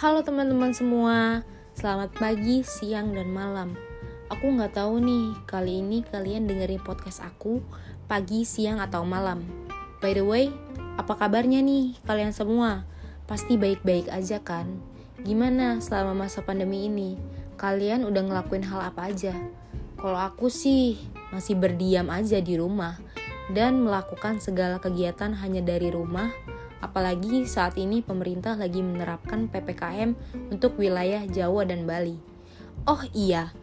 Halo teman-teman semua, selamat pagi, siang, dan malam. Aku nggak tahu nih, kali ini kalian dengerin podcast aku pagi, siang, atau malam. By the way, apa kabarnya nih kalian semua? Pasti baik-baik aja kan? Gimana selama masa pandemi ini? Kalian udah ngelakuin hal apa aja? Kalau aku sih masih berdiam aja di rumah dan melakukan segala kegiatan hanya dari rumah apalagi saat ini pemerintah lagi menerapkan PPKM untuk wilayah Jawa dan Bali. Oh iya,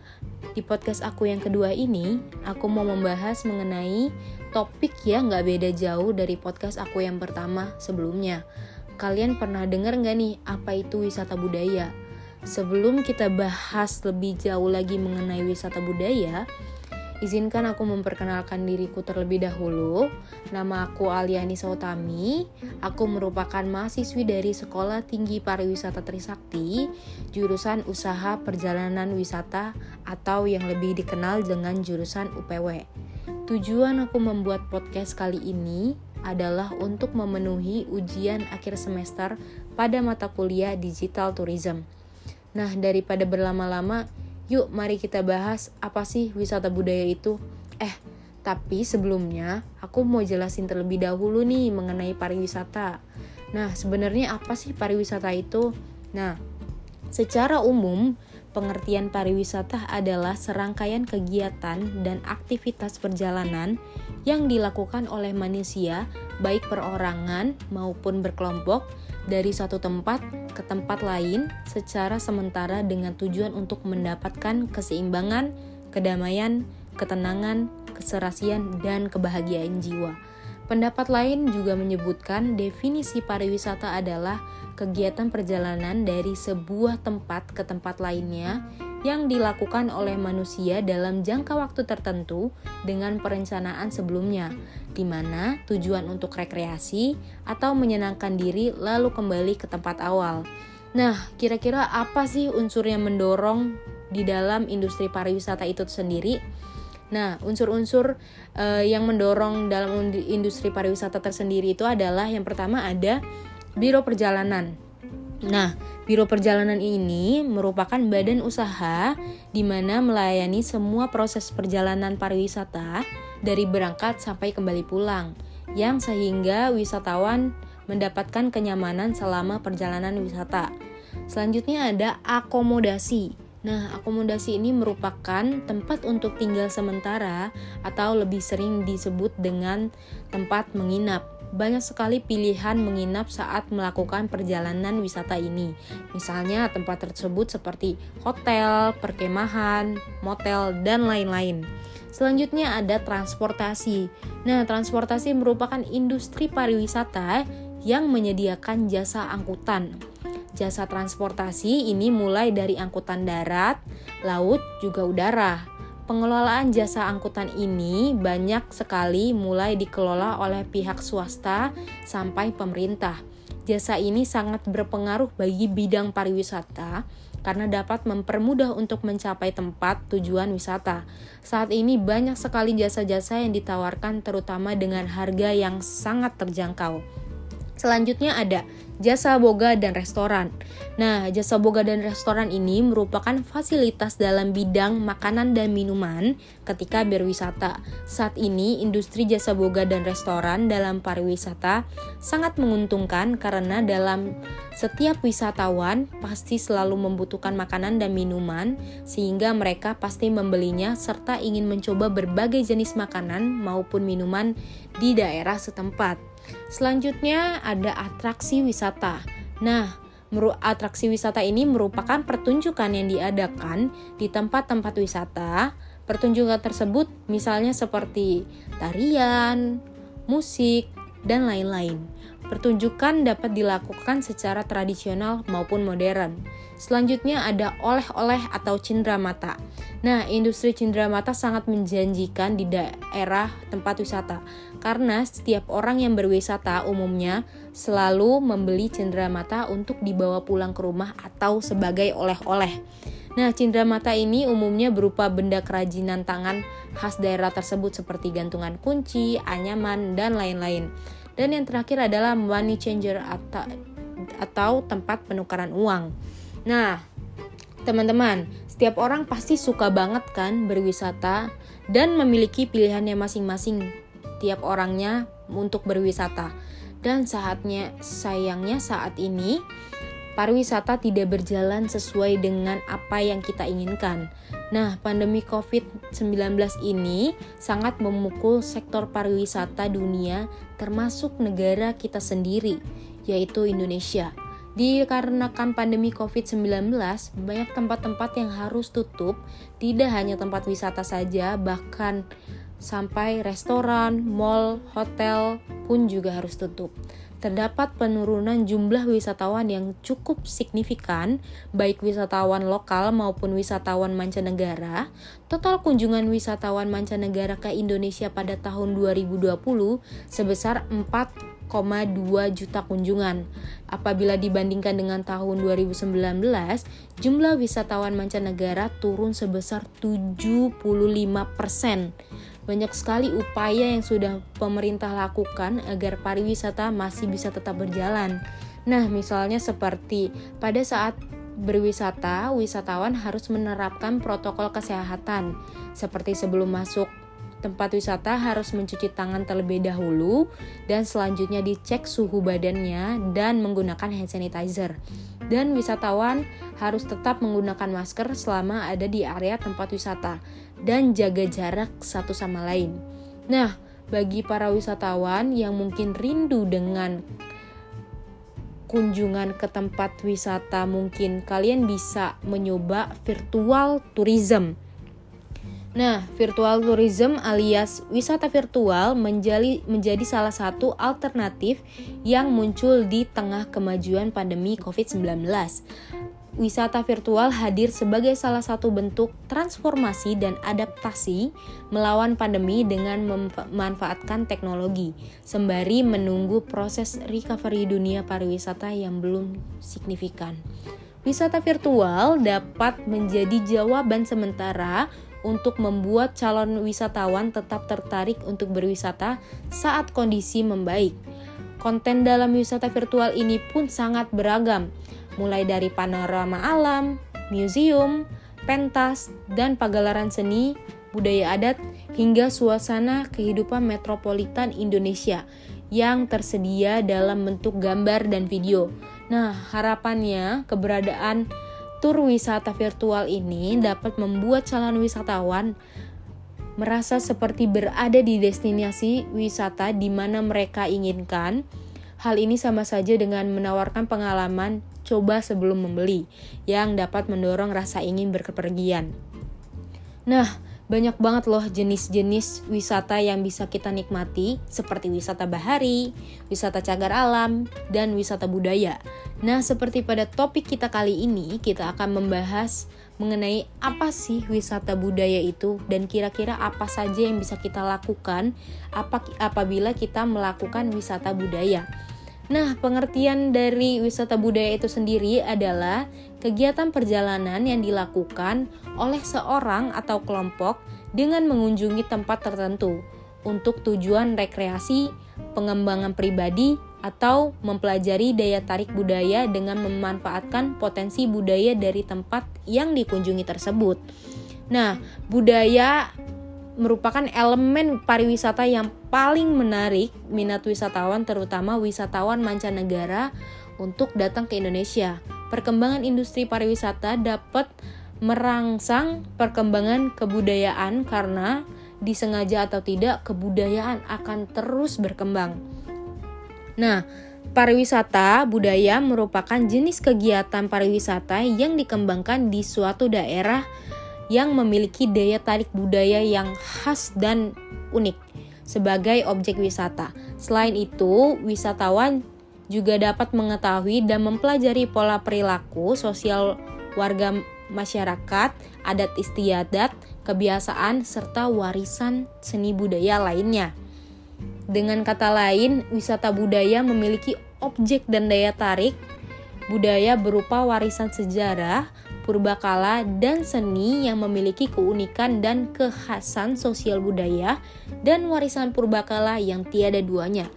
di podcast aku yang kedua ini, aku mau membahas mengenai topik yang nggak beda jauh dari podcast aku yang pertama sebelumnya. Kalian pernah dengar nggak nih apa itu wisata budaya? Sebelum kita bahas lebih jauh lagi mengenai wisata budaya, Izinkan aku memperkenalkan diriku terlebih dahulu. Nama aku Aliani Sautami. Aku merupakan mahasiswi dari Sekolah Tinggi Pariwisata Trisakti, jurusan Usaha Perjalanan Wisata atau yang lebih dikenal dengan jurusan UPW. Tujuan aku membuat podcast kali ini adalah untuk memenuhi ujian akhir semester pada mata kuliah Digital Tourism. Nah, daripada berlama-lama, Yuk, mari kita bahas apa sih wisata budaya itu. Eh, tapi sebelumnya aku mau jelasin terlebih dahulu nih mengenai pariwisata. Nah, sebenarnya apa sih pariwisata itu? Nah, secara umum pengertian pariwisata adalah serangkaian kegiatan dan aktivitas perjalanan yang dilakukan oleh manusia, baik perorangan maupun berkelompok, dari satu tempat ke tempat lain secara sementara dengan tujuan untuk mendapatkan keseimbangan, kedamaian, ketenangan, keserasian, dan kebahagiaan jiwa. Pendapat lain juga menyebutkan definisi pariwisata adalah kegiatan perjalanan dari sebuah tempat ke tempat lainnya yang dilakukan oleh manusia dalam jangka waktu tertentu dengan perencanaan sebelumnya, di mana tujuan untuk rekreasi atau menyenangkan diri lalu kembali ke tempat awal. Nah, kira-kira apa sih unsur yang mendorong di dalam industri pariwisata itu sendiri? Nah, unsur-unsur uh, yang mendorong dalam industri pariwisata tersendiri itu adalah yang pertama ada biro perjalanan. Nah, Biro perjalanan ini merupakan badan usaha di mana melayani semua proses perjalanan pariwisata dari berangkat sampai kembali pulang, yang sehingga wisatawan mendapatkan kenyamanan selama perjalanan wisata. Selanjutnya ada akomodasi. Nah, akomodasi ini merupakan tempat untuk tinggal sementara atau lebih sering disebut dengan tempat menginap banyak sekali pilihan menginap saat melakukan perjalanan wisata ini. Misalnya tempat tersebut seperti hotel, perkemahan, motel, dan lain-lain. Selanjutnya ada transportasi. Nah, transportasi merupakan industri pariwisata yang menyediakan jasa angkutan. Jasa transportasi ini mulai dari angkutan darat, laut, juga udara. Pengelolaan jasa angkutan ini banyak sekali mulai dikelola oleh pihak swasta sampai pemerintah. Jasa ini sangat berpengaruh bagi bidang pariwisata karena dapat mempermudah untuk mencapai tempat tujuan wisata. Saat ini banyak sekali jasa-jasa yang ditawarkan terutama dengan harga yang sangat terjangkau. Selanjutnya ada jasa boga dan restoran. Nah, jasa boga dan restoran ini merupakan fasilitas dalam bidang makanan dan minuman ketika berwisata. Saat ini, industri jasa boga dan restoran dalam pariwisata sangat menguntungkan karena dalam setiap wisatawan pasti selalu membutuhkan makanan dan minuman sehingga mereka pasti membelinya serta ingin mencoba berbagai jenis makanan maupun minuman di daerah setempat. Selanjutnya ada atraksi wisata. Nah, atraksi wisata ini merupakan pertunjukan yang diadakan di tempat-tempat wisata. Pertunjukan tersebut misalnya seperti tarian, musik, dan lain-lain. Pertunjukan dapat dilakukan secara tradisional maupun modern. Selanjutnya ada oleh-oleh atau cindera mata. Nah, industri cindera mata sangat menjanjikan di daerah tempat wisata karena setiap orang yang berwisata umumnya selalu membeli cindera mata untuk dibawa pulang ke rumah atau sebagai oleh-oleh. Nah, cindera mata ini umumnya berupa benda kerajinan tangan khas daerah tersebut seperti gantungan kunci, anyaman, dan lain-lain. Dan yang terakhir adalah money changer atau atau tempat penukaran uang. Nah, teman-teman, setiap orang pasti suka banget kan berwisata dan memiliki pilihannya masing-masing tiap orangnya untuk berwisata. Dan saatnya sayangnya saat ini pariwisata tidak berjalan sesuai dengan apa yang kita inginkan. Nah, pandemi COVID-19 ini sangat memukul sektor pariwisata dunia termasuk negara kita sendiri, yaitu Indonesia. Dikarenakan pandemi COVID-19, banyak tempat-tempat yang harus tutup, tidak hanya tempat wisata saja, bahkan sampai restoran, mall, hotel pun juga harus tutup terdapat penurunan jumlah wisatawan yang cukup signifikan, baik wisatawan lokal maupun wisatawan mancanegara. Total kunjungan wisatawan mancanegara ke Indonesia pada tahun 2020 sebesar 4,2 juta kunjungan. Apabila dibandingkan dengan tahun 2019, jumlah wisatawan mancanegara turun sebesar 75 persen banyak sekali upaya yang sudah pemerintah lakukan agar pariwisata masih bisa tetap berjalan. Nah, misalnya seperti pada saat berwisata, wisatawan harus menerapkan protokol kesehatan, seperti sebelum masuk tempat wisata harus mencuci tangan terlebih dahulu dan selanjutnya dicek suhu badannya dan menggunakan hand sanitizer. Dan wisatawan harus tetap menggunakan masker selama ada di area tempat wisata dan jaga jarak satu sama lain. Nah, bagi para wisatawan yang mungkin rindu dengan kunjungan ke tempat wisata, mungkin kalian bisa mencoba virtual tourism. Nah, virtual tourism alias wisata virtual menjadi, menjadi salah satu alternatif yang muncul di tengah kemajuan pandemi COVID-19 wisata virtual hadir sebagai salah satu bentuk transformasi dan adaptasi melawan pandemi dengan memanfaatkan teknologi, sembari menunggu proses recovery dunia pariwisata yang belum signifikan. Wisata virtual dapat menjadi jawaban sementara untuk membuat calon wisatawan tetap tertarik untuk berwisata saat kondisi membaik. Konten dalam wisata virtual ini pun sangat beragam, mulai dari panorama alam, museum, pentas, dan pagelaran seni, budaya adat, hingga suasana kehidupan metropolitan Indonesia yang tersedia dalam bentuk gambar dan video. Nah, harapannya keberadaan tur wisata virtual ini dapat membuat calon wisatawan merasa seperti berada di destinasi wisata di mana mereka inginkan. Hal ini sama saja dengan menawarkan pengalaman coba sebelum membeli, yang dapat mendorong rasa ingin berkepergian. Nah, banyak banget loh jenis-jenis wisata yang bisa kita nikmati, seperti wisata bahari, wisata cagar alam, dan wisata budaya. Nah, seperti pada topik kita kali ini, kita akan membahas mengenai apa sih wisata budaya itu dan kira-kira apa saja yang bisa kita lakukan apabila kita melakukan wisata budaya. Nah, pengertian dari wisata budaya itu sendiri adalah kegiatan perjalanan yang dilakukan oleh seorang atau kelompok dengan mengunjungi tempat tertentu untuk tujuan rekreasi, pengembangan pribadi, atau mempelajari daya tarik budaya dengan memanfaatkan potensi budaya dari tempat yang dikunjungi tersebut. Nah, budaya merupakan elemen pariwisata yang paling menarik minat wisatawan terutama wisatawan mancanegara untuk datang ke Indonesia. Perkembangan industri pariwisata dapat merangsang perkembangan kebudayaan karena disengaja atau tidak kebudayaan akan terus berkembang. Nah, pariwisata budaya merupakan jenis kegiatan pariwisata yang dikembangkan di suatu daerah yang memiliki daya tarik budaya yang khas dan unik sebagai objek wisata. Selain itu, wisatawan juga dapat mengetahui dan mempelajari pola perilaku sosial warga masyarakat, adat istiadat, kebiasaan, serta warisan seni budaya lainnya. Dengan kata lain, wisata budaya memiliki objek dan daya tarik budaya berupa warisan sejarah, purbakala, dan seni yang memiliki keunikan dan kekhasan sosial budaya dan warisan purbakala yang tiada duanya.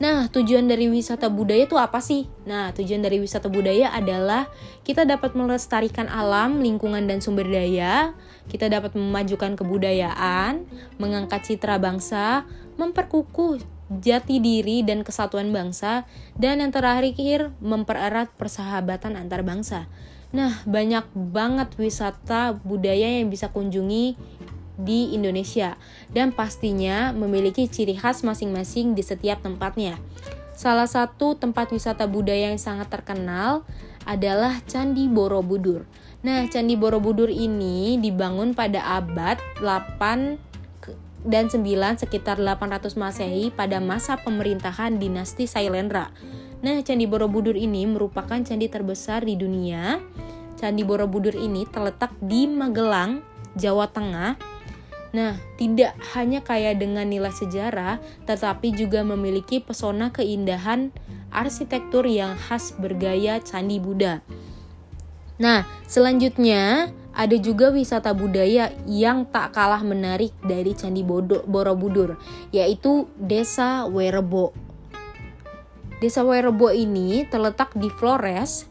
Nah, tujuan dari wisata budaya itu apa sih? Nah, tujuan dari wisata budaya adalah kita dapat melestarikan alam, lingkungan, dan sumber daya. Kita dapat memajukan kebudayaan, mengangkat citra bangsa, memperkukuh jati diri dan kesatuan bangsa, dan yang terakhir mempererat persahabatan antar bangsa. Nah, banyak banget wisata budaya yang bisa kunjungi di Indonesia dan pastinya memiliki ciri khas masing-masing di setiap tempatnya. Salah satu tempat wisata budaya yang sangat terkenal adalah Candi Borobudur. Nah, Candi Borobudur ini dibangun pada abad 8 dan 9 sekitar 800 Masehi pada masa pemerintahan dinasti Sailendra. Nah, Candi Borobudur ini merupakan candi terbesar di dunia. Candi Borobudur ini terletak di Magelang, Jawa Tengah Nah, tidak hanya kaya dengan nilai sejarah, tetapi juga memiliki pesona keindahan arsitektur yang khas bergaya Candi Buddha. Nah, selanjutnya ada juga wisata budaya yang tak kalah menarik dari Candi Borobudur, yaitu Desa Werebo. Desa Werebo ini terletak di Flores,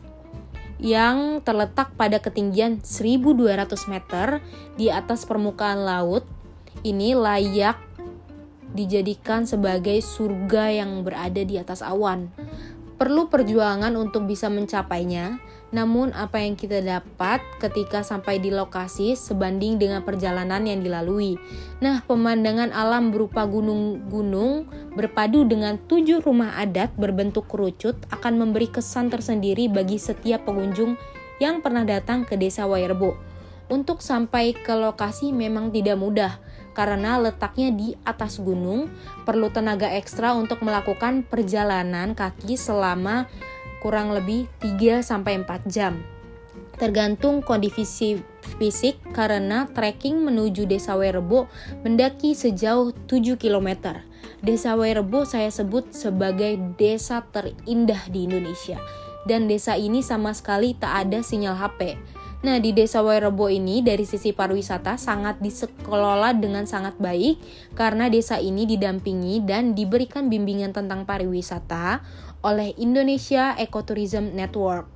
yang terletak pada ketinggian 1200 meter di atas permukaan laut ini layak dijadikan sebagai surga yang berada di atas awan. Perlu perjuangan untuk bisa mencapainya, namun apa yang kita dapat ketika sampai di lokasi sebanding dengan perjalanan yang dilalui. Nah, pemandangan alam berupa gunung-gunung berpadu dengan tujuh rumah adat berbentuk kerucut akan memberi kesan tersendiri bagi setiap pengunjung yang pernah datang ke desa Wairbo. Untuk sampai ke lokasi memang tidak mudah, karena letaknya di atas gunung, perlu tenaga ekstra untuk melakukan perjalanan kaki selama kurang lebih 3 sampai 4 jam. Tergantung kondisi fisik karena trekking menuju Desa Werebo mendaki sejauh 7 km. Desa Werebo saya sebut sebagai desa terindah di Indonesia. Dan desa ini sama sekali tak ada sinyal HP Nah, di Desa Wairebo ini dari sisi pariwisata sangat dikelola dengan sangat baik karena desa ini didampingi dan diberikan bimbingan tentang pariwisata oleh Indonesia Ecotourism Network.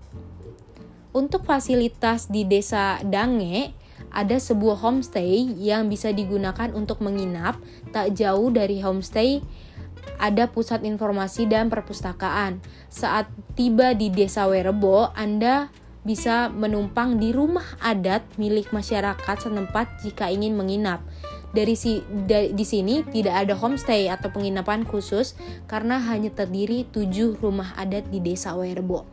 Untuk fasilitas di Desa Dange, ada sebuah homestay yang bisa digunakan untuk menginap tak jauh dari homestay ada pusat informasi dan perpustakaan. Saat tiba di Desa Werebo, Anda bisa menumpang di rumah adat milik masyarakat setempat jika ingin menginap. Dari si da, di sini tidak ada homestay atau penginapan khusus karena hanya terdiri tujuh rumah adat di Desa Werbo.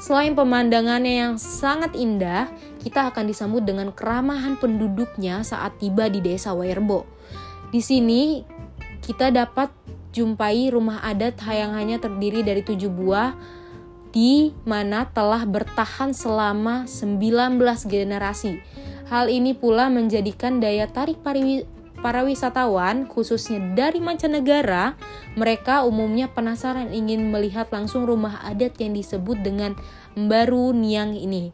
Selain pemandangannya yang sangat indah, kita akan disambut dengan keramahan penduduknya saat tiba di Desa Werbo. Di sini kita dapat jumpai rumah adat yang hanya terdiri dari tujuh buah di mana telah bertahan selama 19 generasi. Hal ini pula menjadikan daya tarik para wisatawan, khususnya dari mancanegara, mereka umumnya penasaran ingin melihat langsung rumah adat yang disebut dengan Mbaru Niang ini.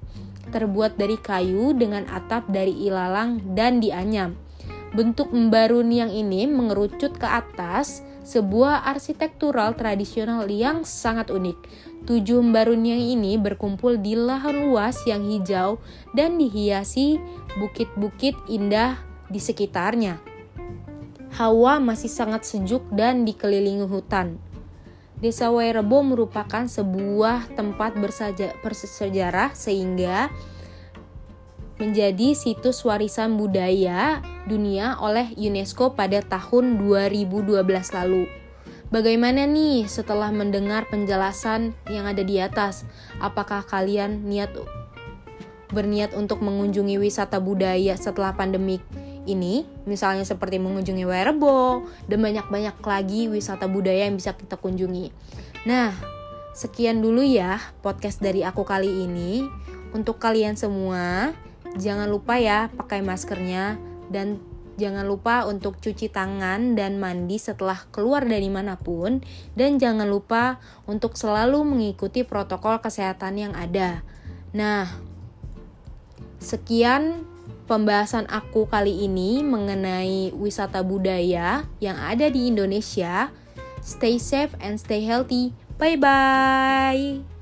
Terbuat dari kayu dengan atap dari ilalang dan dianyam. Bentuk Mbaru Niang ini mengerucut ke atas sebuah arsitektural tradisional yang sangat unik Tujuh Mbarunyang ini berkumpul di lahan luas yang hijau dan dihiasi bukit-bukit indah di sekitarnya. Hawa masih sangat sejuk dan dikelilingi hutan. Desa Wairebo merupakan sebuah tempat bersejarah sehingga menjadi situs warisan budaya dunia oleh UNESCO pada tahun 2012 lalu. Bagaimana nih setelah mendengar penjelasan yang ada di atas? Apakah kalian niat berniat untuk mengunjungi wisata budaya setelah pandemik ini? Misalnya seperti mengunjungi Werebo dan banyak-banyak lagi wisata budaya yang bisa kita kunjungi. Nah, sekian dulu ya podcast dari aku kali ini. Untuk kalian semua, jangan lupa ya pakai maskernya dan Jangan lupa untuk cuci tangan dan mandi setelah keluar dari mana pun, dan jangan lupa untuk selalu mengikuti protokol kesehatan yang ada. Nah, sekian pembahasan aku kali ini mengenai wisata budaya yang ada di Indonesia. Stay safe and stay healthy. Bye bye.